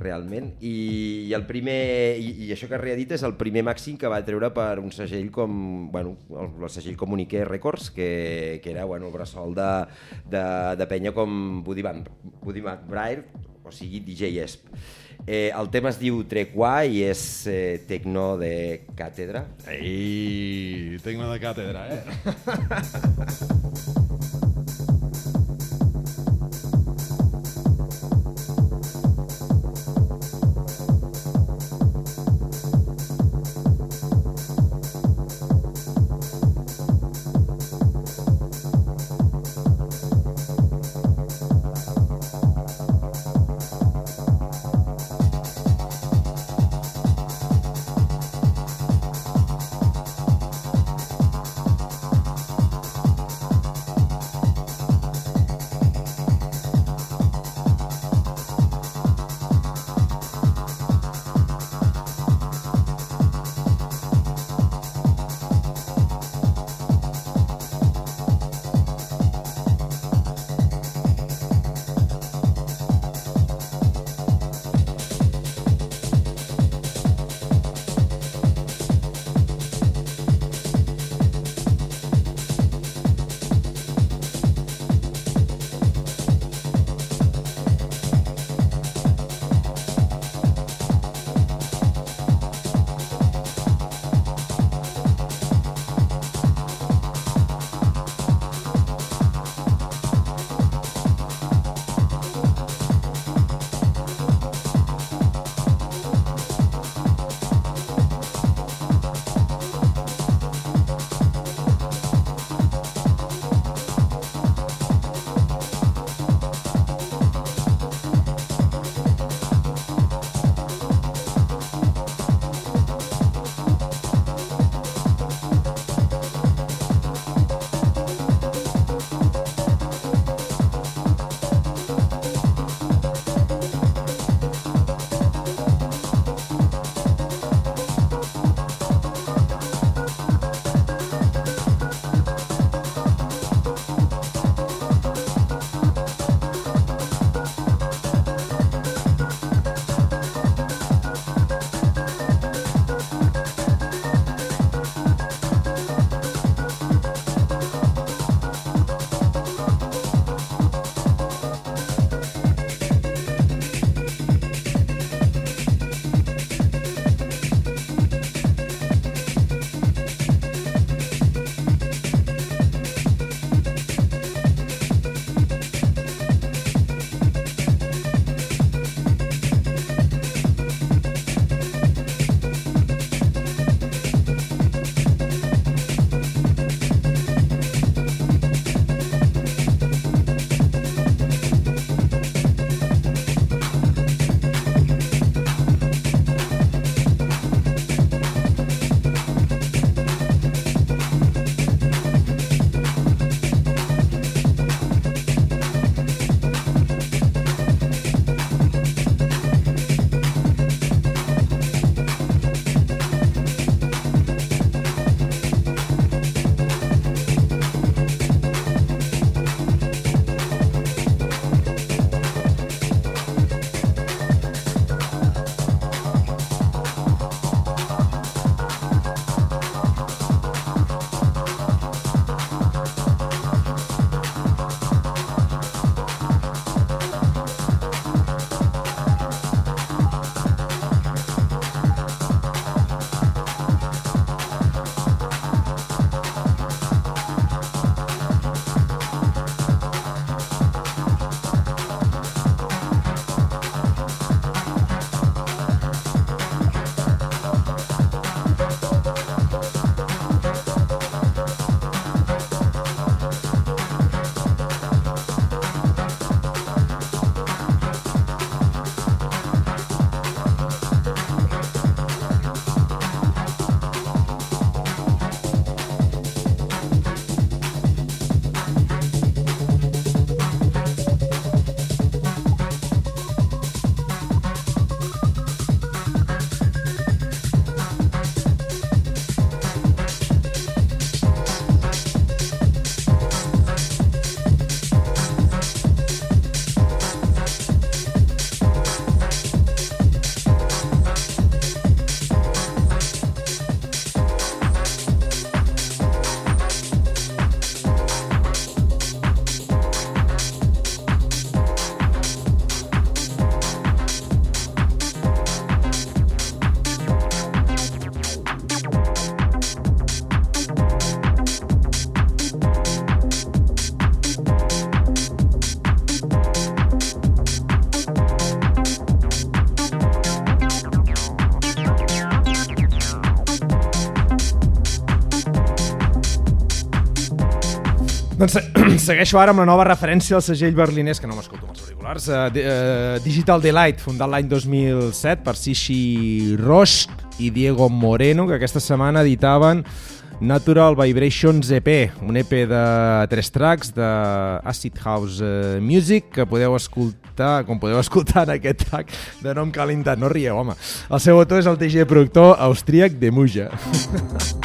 realment, i, i el primer i, i això que ha reedit és el primer màxim que va treure per un segell com bueno, el, el segell Comuniqué Records que, que era bueno, bressol de, de, de penya com Buddy Van, Buddy McBride o sigui DJ Esp. Eh, el tema es diu Trequà i és eh, tecno de càtedra. Ei, tecno de càtedra, eh? [laughs] segueixo ara amb la nova referència al segell berlinès, que no m'escolto amb els auriculars, uh, uh, Digital Delight, fundat l'any 2007 per Sishi Roche i Diego Moreno, que aquesta setmana editaven Natural Vibrations EP, un EP de tres tracks de Acid House eh, Music que podeu escoltar, com podeu escoltar en aquest track de nom calentat. No rieu, home. El seu autor és el TG productor austríac de Muja. [laughs]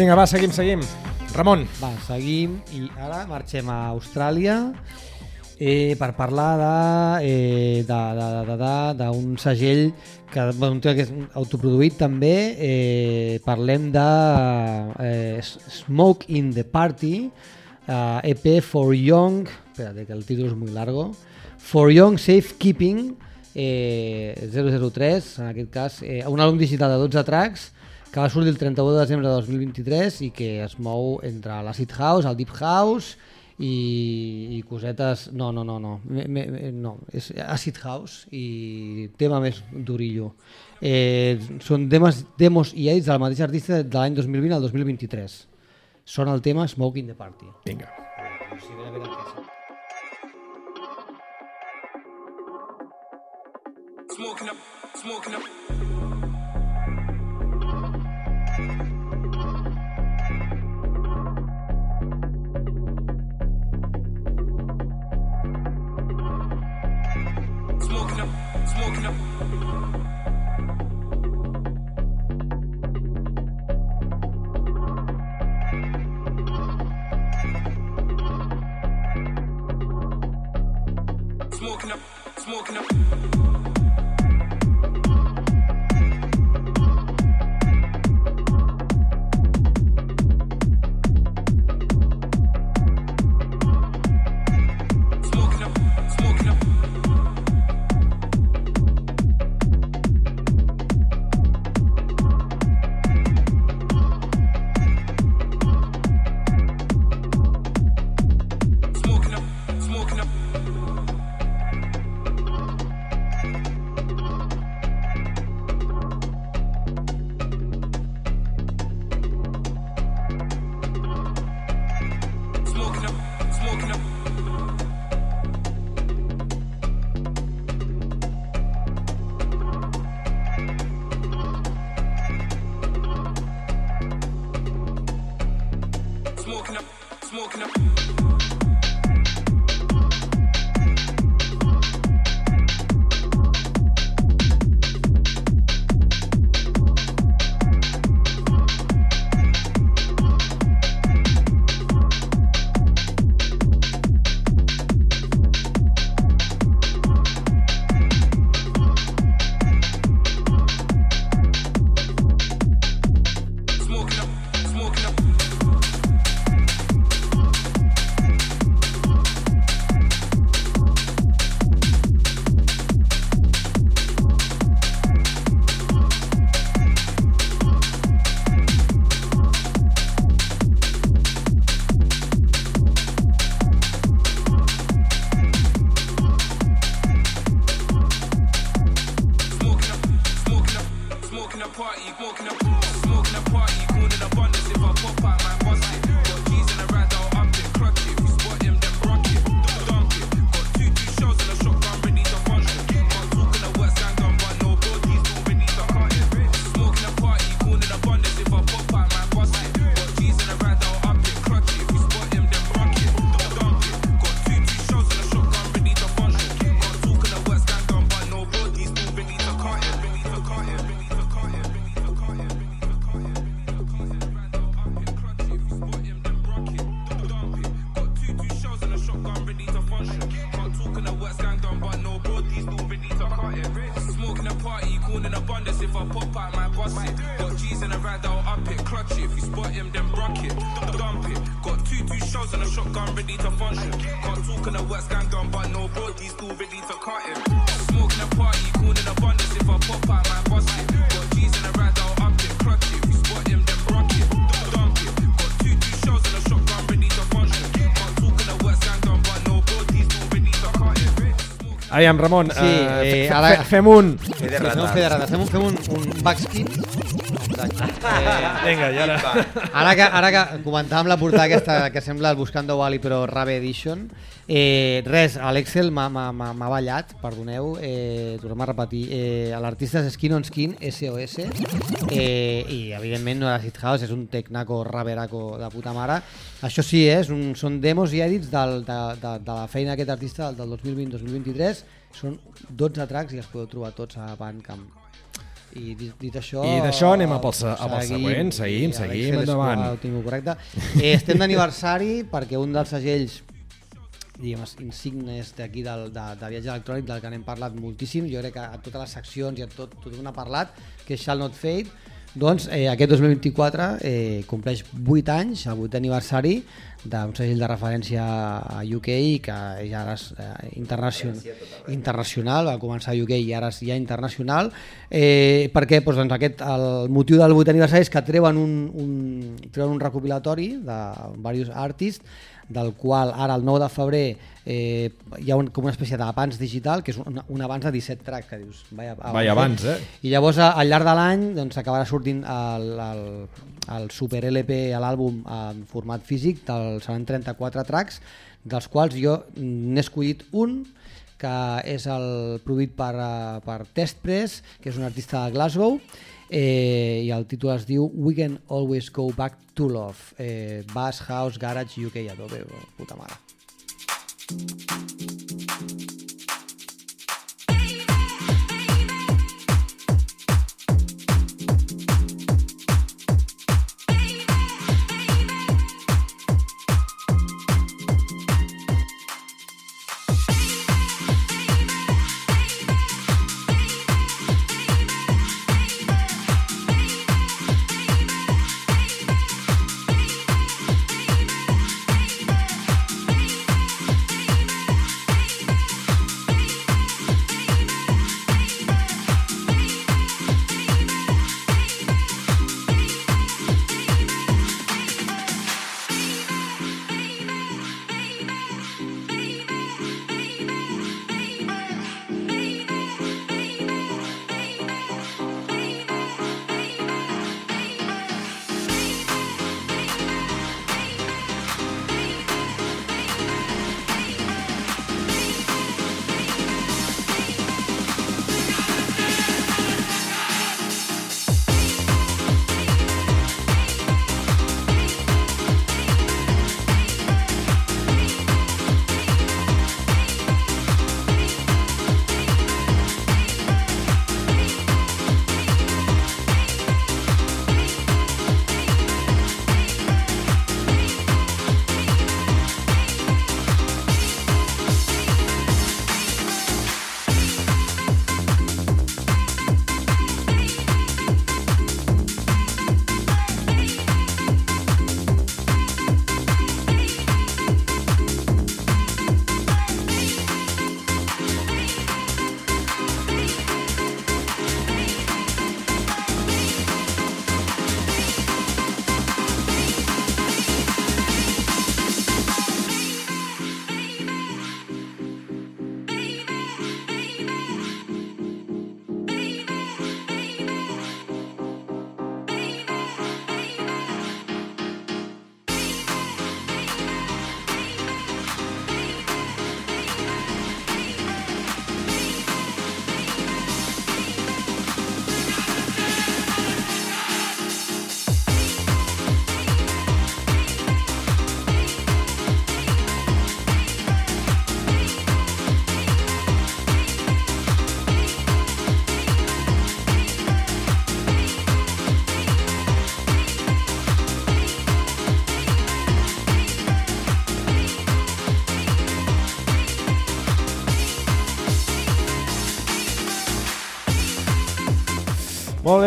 Vinga, va, seguim, seguim. Ramon. Va, seguim i ara marxem a Austràlia eh, per parlar de, eh, d'un segell que, bueno, que és autoproduït també. Eh, parlem de eh, Smoke in the Party, eh, EP for Young, espérate que el títol és muy largo, For Young Safekeeping eh, 003, en aquest cas, eh, un àlbum digital de 12 tracks que va sortir el 31 de desembre de 2023 i que es mou entre l'acid house, el deep house i, i cosetes... No, no, no, no, me, me, me- no, és acid house i tema més durillo. Eh, són demos, demos i edits del mateix artista de l'any 2020 al 2023. Sona el tema Smoke in the Party. Vinga. Ben, ben, Smoking up, smoking up. Aviam, Ramon, Sí, eh, eh, fe- ara- fe- fem un... Fem un fe de rata, fem un, fem un, un backskin. Exacte. [laughs] Vinga, i ara? Ara que, ara que comentàvem la portada aquesta que sembla el Buscando Wally però Rave Edition, eh, res, a l'Excel m'ha ballat, perdoneu, eh, tornem a repetir, eh, l'artista és Skin on Skin, SOS, eh, i evidentment no era House, és un tecnaco raveraco de puta mare. Això sí, eh, és un, són demos i edits del, de, de, de la feina d'aquest artista del, del 2020-2023, són 12 tracks i els podeu trobar tots a Bandcamp. I dit, dit això... I d'això anem a pel se- a pel següent, seguim, seguim, endavant. Ho tinc correcte. Eh, estem d'aniversari perquè un dels segells diguem, insignes d'aquí del, de, de viatge electrònic del que n'hem parlat moltíssim, jo crec que a totes les seccions i a tot, tot n'ha parlat, que és Shall Not Fade, doncs eh, aquest 2024 eh, compleix 8 anys, el 8 aniversari d'un segell de referència a UK que ja ara és eh, internacional, internacional, va començar a UK i ara és ja internacional. Eh, per què? Doncs, doncs aquest, el motiu del 8 aniversari és que treuen un, un, treuen un recopilatori de diversos artists del qual ara el 9 de febrer eh, hi ha un, com una espècie d'abans digital que és un, un abans de 17 tracks que dius, vaya, Vaya abans, eh? i llavors a- al llarg de l'any doncs, acabarà sortint el, el, el Super LP a l'àlbum en format físic, del, seran 34 tracks, dels quals jo n'he escollit un que és el produït per, eh, per Test Press, que és un artista de Glasgow, eh, i el títol es diu We Can Always Go Back to Love, eh, Bass House Garage UK Adobe, puta mare.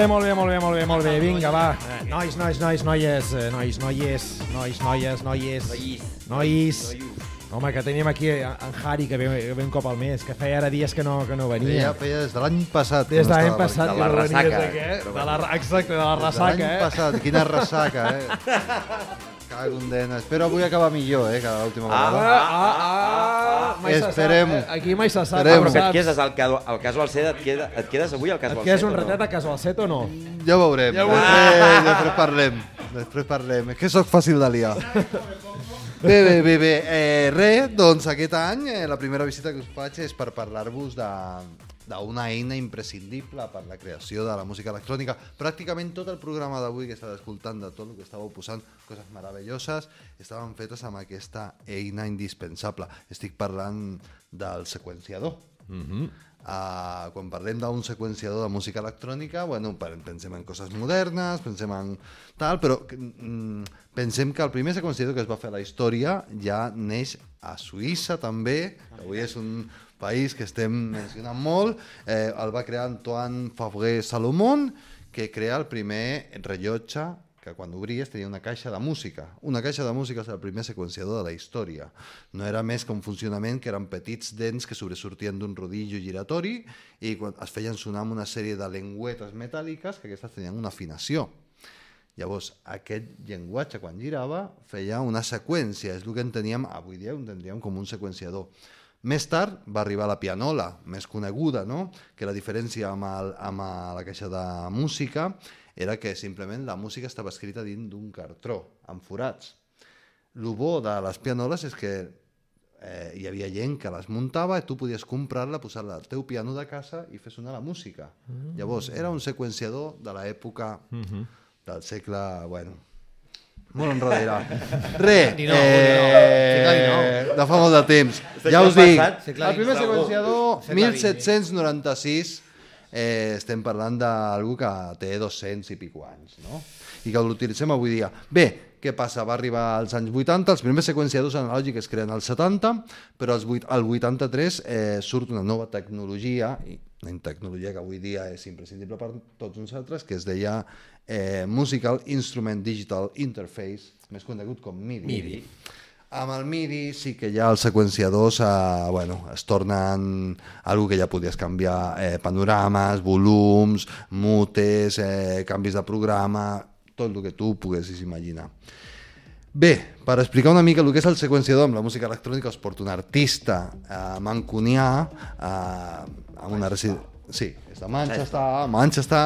Bé, molt bé, molt bé, molt bé, molt bé. Vinga, va. Eh, Nois, nois, nois, noies, eh, nois, noies, nois, noies, noies, nois. Home, que tenim aquí en Harry, que ve, que ve un cop al mes, que feia ara dies que no, que no venia. Feia, feia des de l'any passat. que Des no de l'any passat no venia des d'aquí, eh? De la, exacte, de la Des de ressaca, L'any eh? passat, quina ressaca, eh? [laughs] Cago en dena. Espero avui acabar millor, eh, que l'última Ah, vegada. ah, ah, mai se sap, Esperem-ho. eh? Aquí mai se sap. Esperem-ho. però Però que et quedes al, al casual set, et, queda, et quedes avui al Et casual quedes set un o no? a casual set o no? Ja ho veurem. Ja ho després, després parlem. Després parlem. És que sóc fàcil de liar. Bé, bé, bé, bé. Eh, res, doncs aquest any eh, la primera visita que us faig és per parlar-vos de d'una eina imprescindible per la creació de la música electrònica. Pràcticament tot el programa d'avui que estava escoltant de tot el que estàveu posant, coses meravelloses, estaven fetes amb aquesta eina indispensable. Estic parlant del seqüenciador. Mm -hmm. Uh, quan parlem d'un seqüenciador de música electrònica, bueno, pe- pensem en coses modernes, pensem en tal, però mm, pensem que el primer seqüenciador que es va fer a la història ja neix a Suïssa també, que avui és un país que estem mencionant molt, eh, el va crear Antoine Fabre Salomon, que crea el primer rellotge que quan obries tenia una caixa de música. Una caixa de música és el primer seqüenciador de la història. No era més que un funcionament que eren petits dents que sobresortien d'un rodillo giratori i quan es feien sonar amb una sèrie de lengüetes metàl·liques que aquestes tenien una afinació. Llavors, aquest llenguatge, quan girava, feia una seqüència. És el que enteníem, avui dia ho entendríem com un seqüenciador. Més tard va arribar la pianola, més coneguda, no? que la diferència amb, el, amb la caixa de música era que simplement la música estava escrita dins d'un cartró, amb forats. El bo de les pianoles és que eh, hi havia gent que les muntava i tu podies comprar-la, posar-la al teu piano de casa i fer sonar la música. Mm. Llavors, era un seqüenciador de l'època Mhm. del segle... Bueno, molt enrere. [laughs] Re, eh, de fa molt de temps. Ja us dic, el primer seqüenciador, Segle XX. 1796, eh, estem parlant d'algú que té 200 i pico anys, no? I que l'utilitzem avui dia. Bé, què passa? Va arribar als anys 80, els primers seqüenciadors analògics es creen als 70, però als vuit- al 83 eh, surt una nova tecnologia, i una tecnologia que avui dia és imprescindible per tots nosaltres, que es deia eh, Musical Instrument Digital Interface, més conegut com MIDI. MIDI. Amb el MIDI sí que ja els seqüenciadors eh, bueno, es tornen algo que ja podies canviar eh, panorames, volums, mutes, eh, canvis de programa, tot el que tu poguessis imaginar. Bé, per explicar una mica el que és el seqüenciador amb la música electrònica us porto un artista eh, mancunià eh, amb una residència... Sí, és de Manchester, Manchester,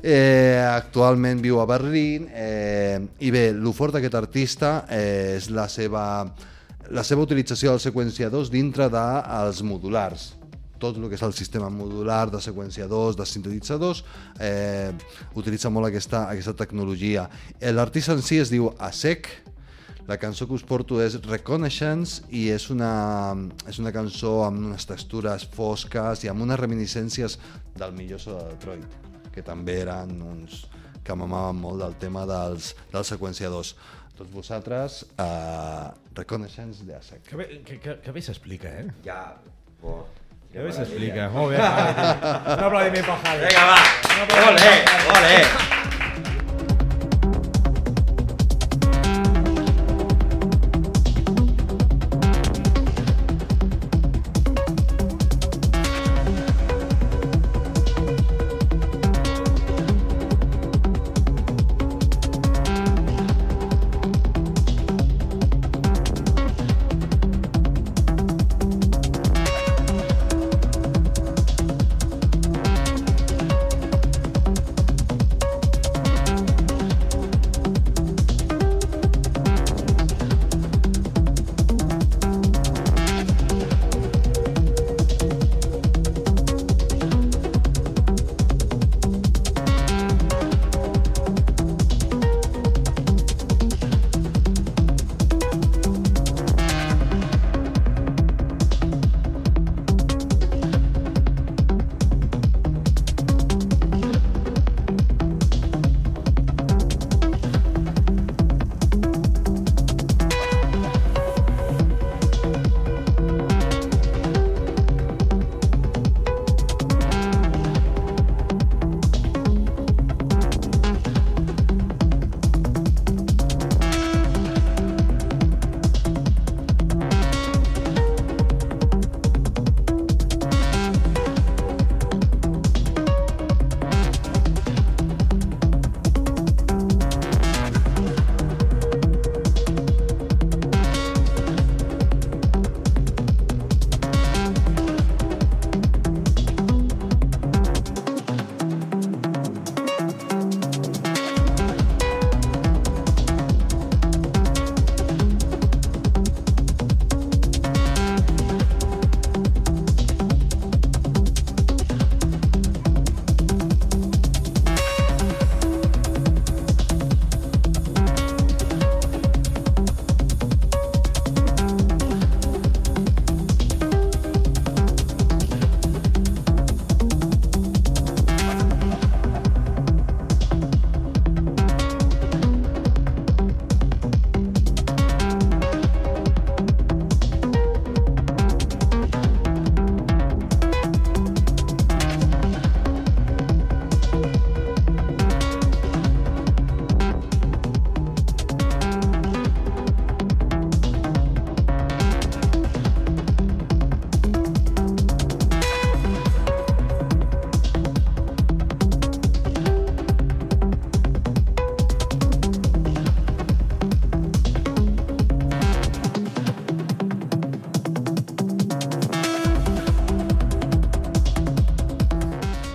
eh, actualment viu a Berlín eh, i bé, el fort d'aquest artista eh, és la seva, la seva utilització dels seqüenciadors dintre dels modulars tot el que és el sistema modular de seqüenciadors, de sintetitzadors, eh, utilitza molt aquesta, aquesta tecnologia. Eh, L'artista en si es diu ASEC, la cançó que us porto és Reconnaissance i és una, és una cançó amb unes textures fosques i amb unes reminiscències del millor so de Detroit, que també eren uns que mamaven molt del tema dels, dels seqüenciadors. Tots vosaltres, uh, Reconnaissance de ASEC. Que bé, que, que, que bé s'explica, eh? Ja, oh. Que bé s'explica. Molt [laughs] bé, Javi. Un aplaudiment pel Javi. Vinga, va. Un aplaudiment Ole, ole.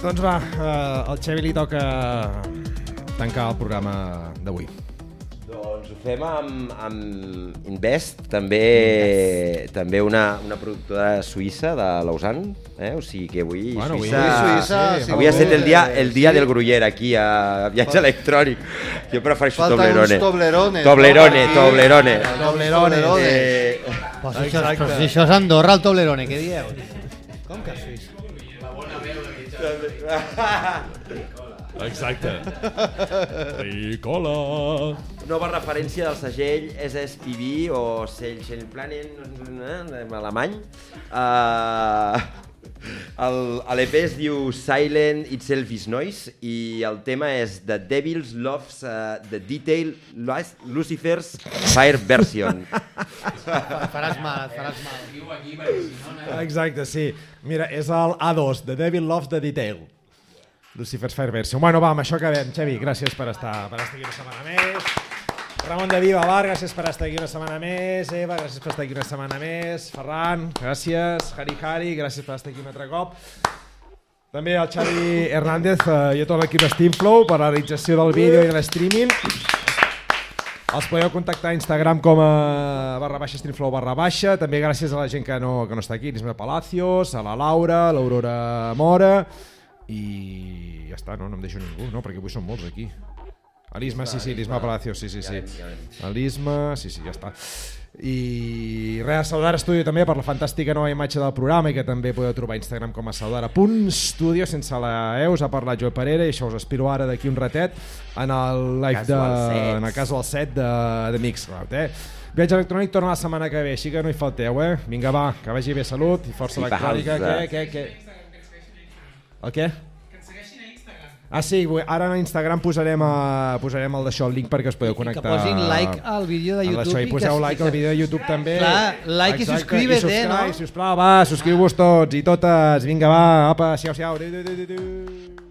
Doncs va, eh, al Xevi li toca tancar el programa d'avui. Doncs ho fem amb, amb Invest, també, també una, una productora suïssa de Lausanne, eh? o sigui que avui Bueno, avui- Suïssa, Avui Suïssa, sí, avui ha estat el dia, el dia Sí. del gruller aquí a Viatge Electrònic. Jo prefereixo Falten Toblerone. uns Toblerones, Toblerone, no? Toblerone. Toblerone. Eh, Però si, això, si això és Andorra, el Toblerone, què dieu? Exacte. Ricola. Nova referència del segell SSPB o Sell Planen en alemany. Uh, L'EP es diu Silent Itself is Noise i el tema és The Devil's Loves uh, the Detail Lu- Lucifer's Fire Version. Faràs mal, et faràs mal. Exacte, sí. Mira, és el A2, The Devil Loves the Detail. Lucifer's Fire Version. Bueno, va, amb això acabem. Xevi, gràcies per estar, per estar aquí una setmana més. Ramon de Viva Bar, gràcies per estar aquí una setmana més. Eva, gràcies per estar aquí una setmana més. Ferran, gràcies. Hari Hari, gràcies per estar aquí un altre cop. També al Xavi Hernández eh, i tot l'equip Steamflow per la realització del vídeo i de l'streaming. Els podeu contactar a Instagram com a barra baixa Streamflow barra baixa. També gràcies a la gent que no, que no està aquí, l'Isma Palacios, a la Laura, l'Aurora Mora i ja està, no, no em deixo ningú, no, perquè avui són molts aquí. A l'Isma, sí, sí, l'Isma Palacios, sí, sí, sí. A l'Isma, sí, sí, ja està. I res, Saudar Studio també per la fantàstica nova imatge del programa i que també podeu trobar a Instagram com a saudara.studio sense la E, us ha parlat Joe Parera i això us espero ara d'aquí un ratet en el live de, en el casual set de, de Mixcloud, eh? Viatge electrònic torna la setmana que ve, així que no hi falteu, eh? Vinga, va, que vagi bé salut i força I electrònica. Pausa. Què? El què? Ah, sí, ara a Instagram posarem, a, posarem el d'això, el link perquè us podeu que connectar. posin like al vídeo de a YouTube Això, i i que- poseu i like que- al vídeo de YouTube també. Clar, like i Exacte, i subscribe, no? sisplau, va, subscriu-vos tots i totes. Vinga, va, apa, siau, siau. Adéu, adéu, adéu, adéu.